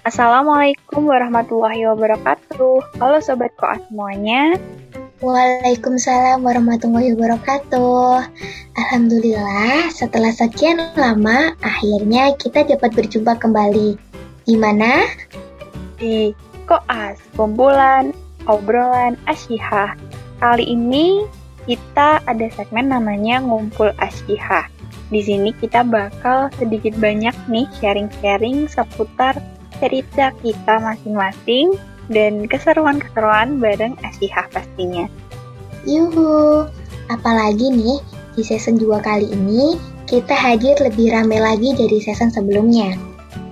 Assalamualaikum warahmatullahi wabarakatuh. Halo Sobat Koas semuanya. Waalaikumsalam warahmatullahi wabarakatuh. Alhamdulillah, setelah sekian lama, akhirnya kita dapat berjumpa kembali. Di mana? Di Koas, kumpulan obrolan asyihah. Kali ini kita ada segmen namanya Ngumpul Asyihah. Di sini kita bakal sedikit banyak nih sharing-sharing seputar cerita kita masing-masing dan keseruan-keseruan bareng Asyihah pastinya. Yuhu, apalagi nih di season 2 kali ini kita hadir lebih rame lagi dari season sebelumnya.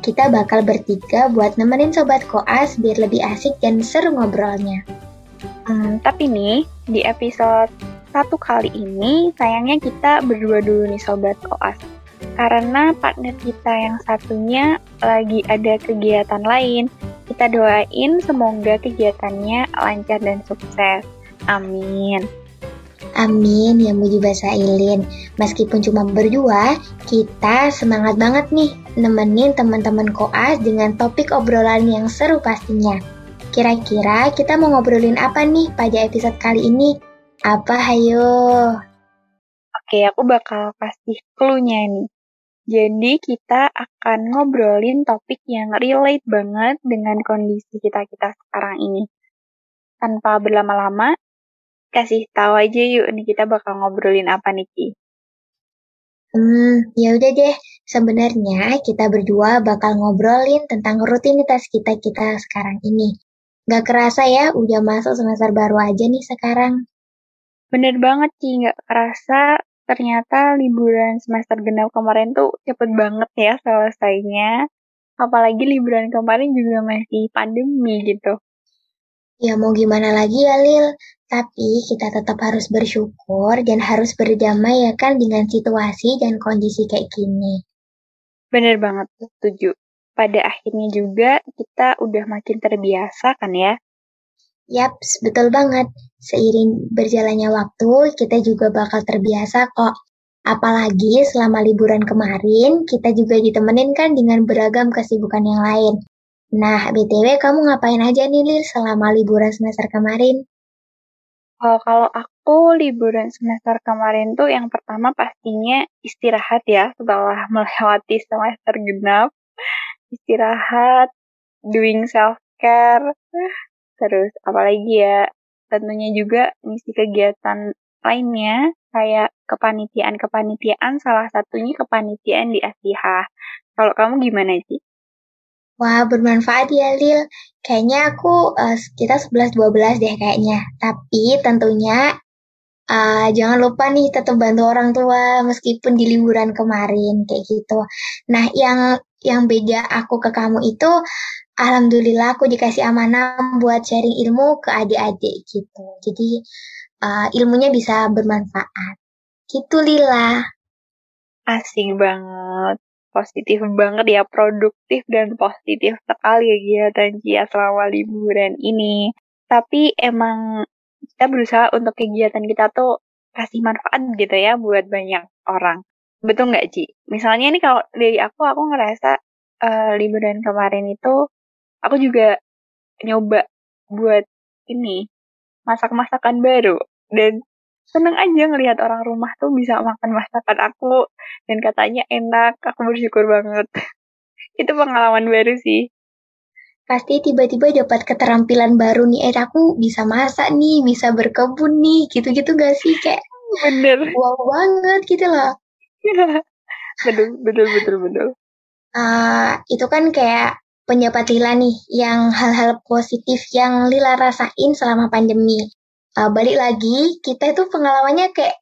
Kita bakal bertiga buat nemenin Sobat Koas biar lebih asik dan seru ngobrolnya. Hmm, tapi nih, di episode satu kali ini sayangnya kita berdua dulu nih Sobat Koas karena partner kita yang satunya lagi ada kegiatan lain. Kita doain semoga kegiatannya lancar dan sukses. Amin. Amin ya bahasa Ilin. Meskipun cuma berdua, kita semangat banget nih nemenin teman-teman koas dengan topik obrolan yang seru pastinya. Kira-kira kita mau ngobrolin apa nih pada episode kali ini? Apa hayo? Oke, aku bakal kasih clue-nya nih. Jadi kita akan ngobrolin topik yang relate banget dengan kondisi kita-kita sekarang ini. Tanpa berlama-lama, kasih tahu aja yuk nih kita bakal ngobrolin apa nih Ki. Hmm, ya udah deh. Sebenarnya kita berdua bakal ngobrolin tentang rutinitas kita-kita sekarang ini. Gak kerasa ya, udah masuk semester baru aja nih sekarang. Bener banget Ki, gak kerasa ternyata liburan semester genap kemarin tuh cepet banget ya selesainya. Apalagi liburan kemarin juga masih pandemi gitu. Ya mau gimana lagi ya Lil, tapi kita tetap harus bersyukur dan harus berdamai ya kan dengan situasi dan kondisi kayak gini. Bener banget, setuju. Pada akhirnya juga kita udah makin terbiasa kan ya Yaps, betul banget. Seiring berjalannya waktu, kita juga bakal terbiasa kok. Apalagi selama liburan kemarin, kita juga ditemenin kan dengan beragam kesibukan yang lain. Nah, BTW kamu ngapain aja nih Lil selama liburan semester kemarin? Oh, kalau aku liburan semester kemarin tuh yang pertama pastinya istirahat ya setelah melewati semester genap. Istirahat, doing self-care, Terus apalagi ya tentunya juga ngisi kegiatan lainnya kayak kepanitiaan-kepanitiaan salah satunya kepanitiaan di Asiha. Kalau kamu gimana sih? Wah, bermanfaat ya, Lil. Kayaknya aku uh, kita 11-12 deh kayaknya. Tapi tentunya uh, jangan lupa nih tetap bantu orang tua meskipun di liburan kemarin kayak gitu. Nah, yang yang beda aku ke kamu itu alhamdulillah aku dikasih amanah buat sharing ilmu ke adik-adik gitu. Jadi uh, ilmunya bisa bermanfaat. Gitu Lila. Asik banget. Positif banget ya, produktif dan positif sekali ya kegiatan Cia selama liburan ini. Tapi emang kita berusaha untuk kegiatan kita tuh kasih manfaat gitu ya buat banyak orang. Betul nggak Ci? Misalnya nih kalau dari aku, aku ngerasa uh, liburan kemarin itu aku juga nyoba buat ini masak-masakan baru. Dan seneng aja ngelihat orang rumah tuh bisa makan masakan aku. Dan katanya enak aku bersyukur banget. Itu pengalaman baru sih. Pasti tiba-tiba dapat keterampilan baru nih. Eh aku bisa masak nih bisa berkebun nih. Gitu-gitu gak sih kayak bener. Wow banget gitu loh betul betul betul betul uh, itu kan kayak pendapat Lila nih yang hal-hal positif yang Lila rasain selama pandemi. Uh, balik lagi, kita itu pengalamannya kayak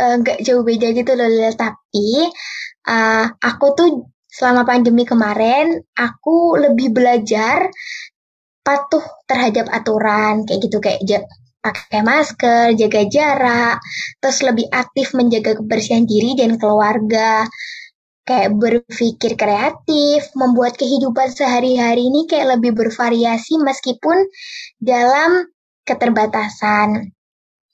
uh, jauh beda gitu loh Lila. Tapi uh, aku tuh selama pandemi kemarin, aku lebih belajar patuh terhadap aturan kayak gitu kayak pakai masker, jaga jarak, terus lebih aktif menjaga kebersihan diri dan keluarga kayak berpikir kreatif, membuat kehidupan sehari-hari ini kayak lebih bervariasi meskipun dalam keterbatasan.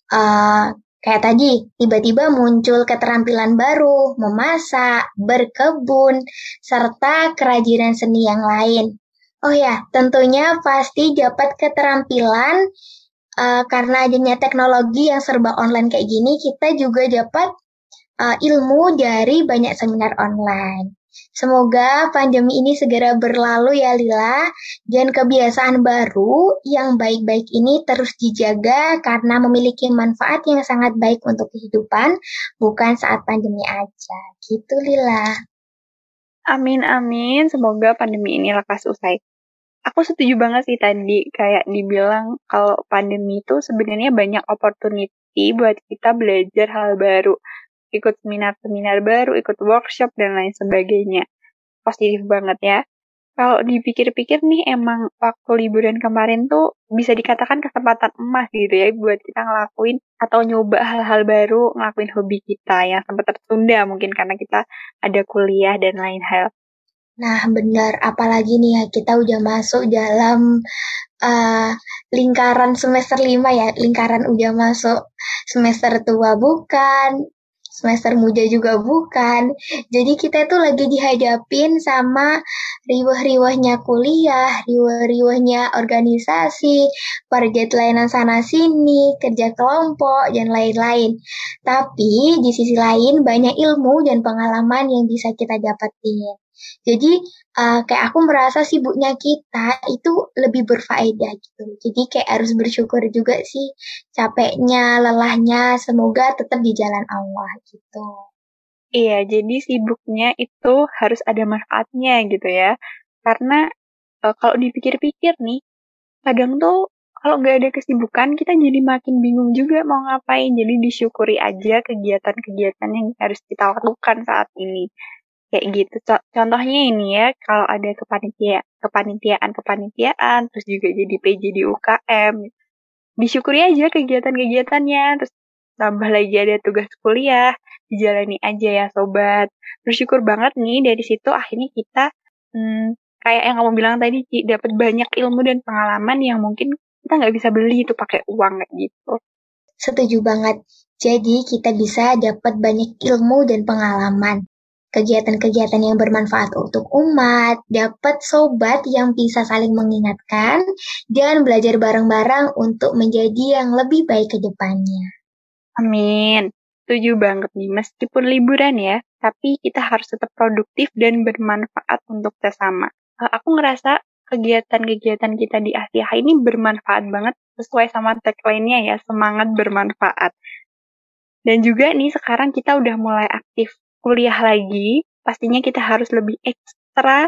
Uh, kayak tadi, tiba-tiba muncul keterampilan baru, memasak, berkebun, serta kerajinan seni yang lain. Oh ya, tentunya pasti dapat keterampilan uh, karena adanya teknologi yang serba online kayak gini, kita juga dapat uh, ilmu dari banyak seminar online. Semoga pandemi ini segera berlalu ya Lila, dan kebiasaan baru yang baik-baik ini terus dijaga karena memiliki manfaat yang sangat baik untuk kehidupan, bukan saat pandemi aja. Gitu Lila. Amin amin, semoga pandemi ini lekas usai. Aku setuju banget sih tadi kayak dibilang kalau pandemi itu sebenarnya banyak opportunity buat kita belajar hal baru ikut seminar-seminar baru, ikut workshop, dan lain sebagainya. Positif banget ya. Kalau dipikir-pikir nih emang waktu liburan kemarin tuh bisa dikatakan kesempatan emas gitu ya buat kita ngelakuin atau nyoba hal-hal baru, ngelakuin hobi kita yang sempat tertunda mungkin karena kita ada kuliah dan lain hal. Nah benar, apalagi nih ya kita udah masuk dalam uh, lingkaran semester 5 ya, lingkaran udah masuk semester tua bukan, semester muda juga bukan. Jadi kita tuh lagi dihadapin sama riwah-riwahnya kuliah, riwah-riwahnya organisasi, target layanan sana sini, kerja kelompok, dan lain-lain. Tapi di sisi lain banyak ilmu dan pengalaman yang bisa kita dapetin. Jadi uh, kayak aku merasa sibuknya kita itu lebih berfaedah gitu. Jadi kayak harus bersyukur juga sih capeknya, lelahnya, semoga tetap di jalan Allah gitu. Iya, jadi sibuknya itu harus ada manfaatnya gitu ya. Karena uh, kalau dipikir-pikir nih, kadang tuh kalau nggak ada kesibukan kita jadi makin bingung juga mau ngapain. Jadi disyukuri aja kegiatan-kegiatan yang harus kita lakukan saat ini kayak gitu. Contohnya ini ya, kalau ada kepanitia, kepanitiaan kepanitiaan, terus juga jadi PJ di UKM, disyukuri aja kegiatan-kegiatannya, terus tambah lagi ada tugas kuliah, dijalani aja ya sobat. Bersyukur banget nih dari situ akhirnya kita hmm, kayak yang kamu bilang tadi dapat banyak ilmu dan pengalaman yang mungkin kita nggak bisa beli itu pakai uang gitu. Setuju banget. Jadi kita bisa dapat banyak ilmu dan pengalaman kegiatan-kegiatan yang bermanfaat untuk umat, dapat sobat yang bisa saling mengingatkan, dan belajar bareng-bareng untuk menjadi yang lebih baik ke depannya. Amin. Setuju banget nih, meskipun liburan ya, tapi kita harus tetap produktif dan bermanfaat untuk sesama. Eh, aku ngerasa kegiatan-kegiatan kita di Asia ini bermanfaat banget sesuai sama tagline-nya ya, semangat bermanfaat. Dan juga nih sekarang kita udah mulai aktif kuliah lagi, pastinya kita harus lebih ekstra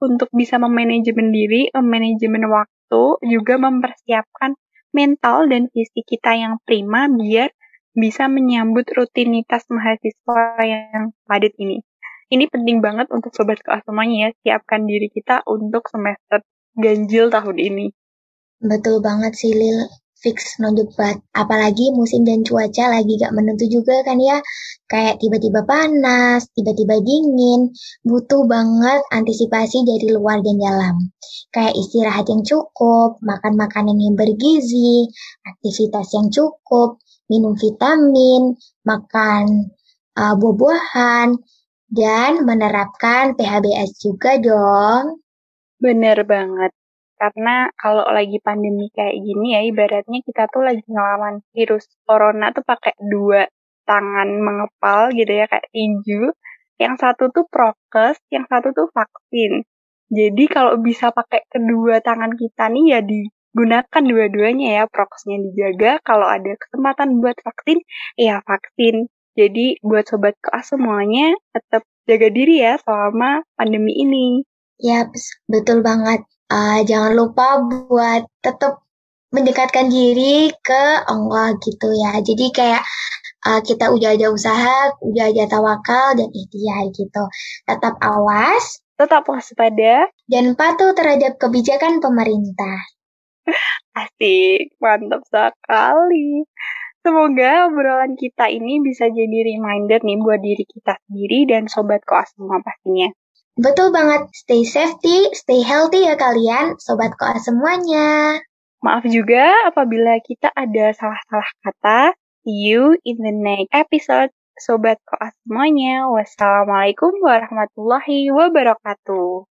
untuk bisa memanajemen diri, memanajemen waktu, juga mempersiapkan mental dan fisik kita yang prima biar bisa menyambut rutinitas mahasiswa yang padat ini. Ini penting banget untuk sobat kelas semuanya ya, siapkan diri kita untuk semester ganjil tahun ini. Betul banget sih Lil fix no debat. Apalagi musim dan cuaca lagi gak menentu juga kan ya. Kayak tiba-tiba panas, tiba-tiba dingin. Butuh banget antisipasi dari luar dan dalam. Kayak istirahat yang cukup, makan makanan yang bergizi, aktivitas yang cukup, minum vitamin, makan uh, buah-buahan, dan menerapkan PHBS juga dong. Bener banget. Karena kalau lagi pandemi kayak gini ya, ibaratnya kita tuh lagi ngelawan virus corona tuh pakai dua tangan mengepal gitu ya, kayak tinju. Yang satu tuh prokes, yang satu tuh vaksin. Jadi kalau bisa pakai kedua tangan kita nih ya digunakan dua-duanya ya, prokesnya dijaga. Kalau ada kesempatan buat vaksin, ya vaksin. Jadi buat sobat kelas semuanya tetap jaga diri ya selama pandemi ini. Ya, betul banget uh, jangan lupa buat tetap mendekatkan diri ke Allah gitu ya. Jadi kayak uh, kita udah ada usaha, udah ada tawakal dan ikhtiar gitu. Tetap awas, tetap waspada, dan patuh terhadap kebijakan pemerintah. Asik, mantap sekali. Semoga obrolan kita ini bisa jadi reminder nih buat diri kita sendiri dan sobat koas semua pastinya. Betul banget, stay safety, stay healthy ya kalian, Sobat Koa semuanya. Maaf juga apabila kita ada salah-salah kata. See you in the next episode, Sobat Koa semuanya. Wassalamualaikum warahmatullahi wabarakatuh.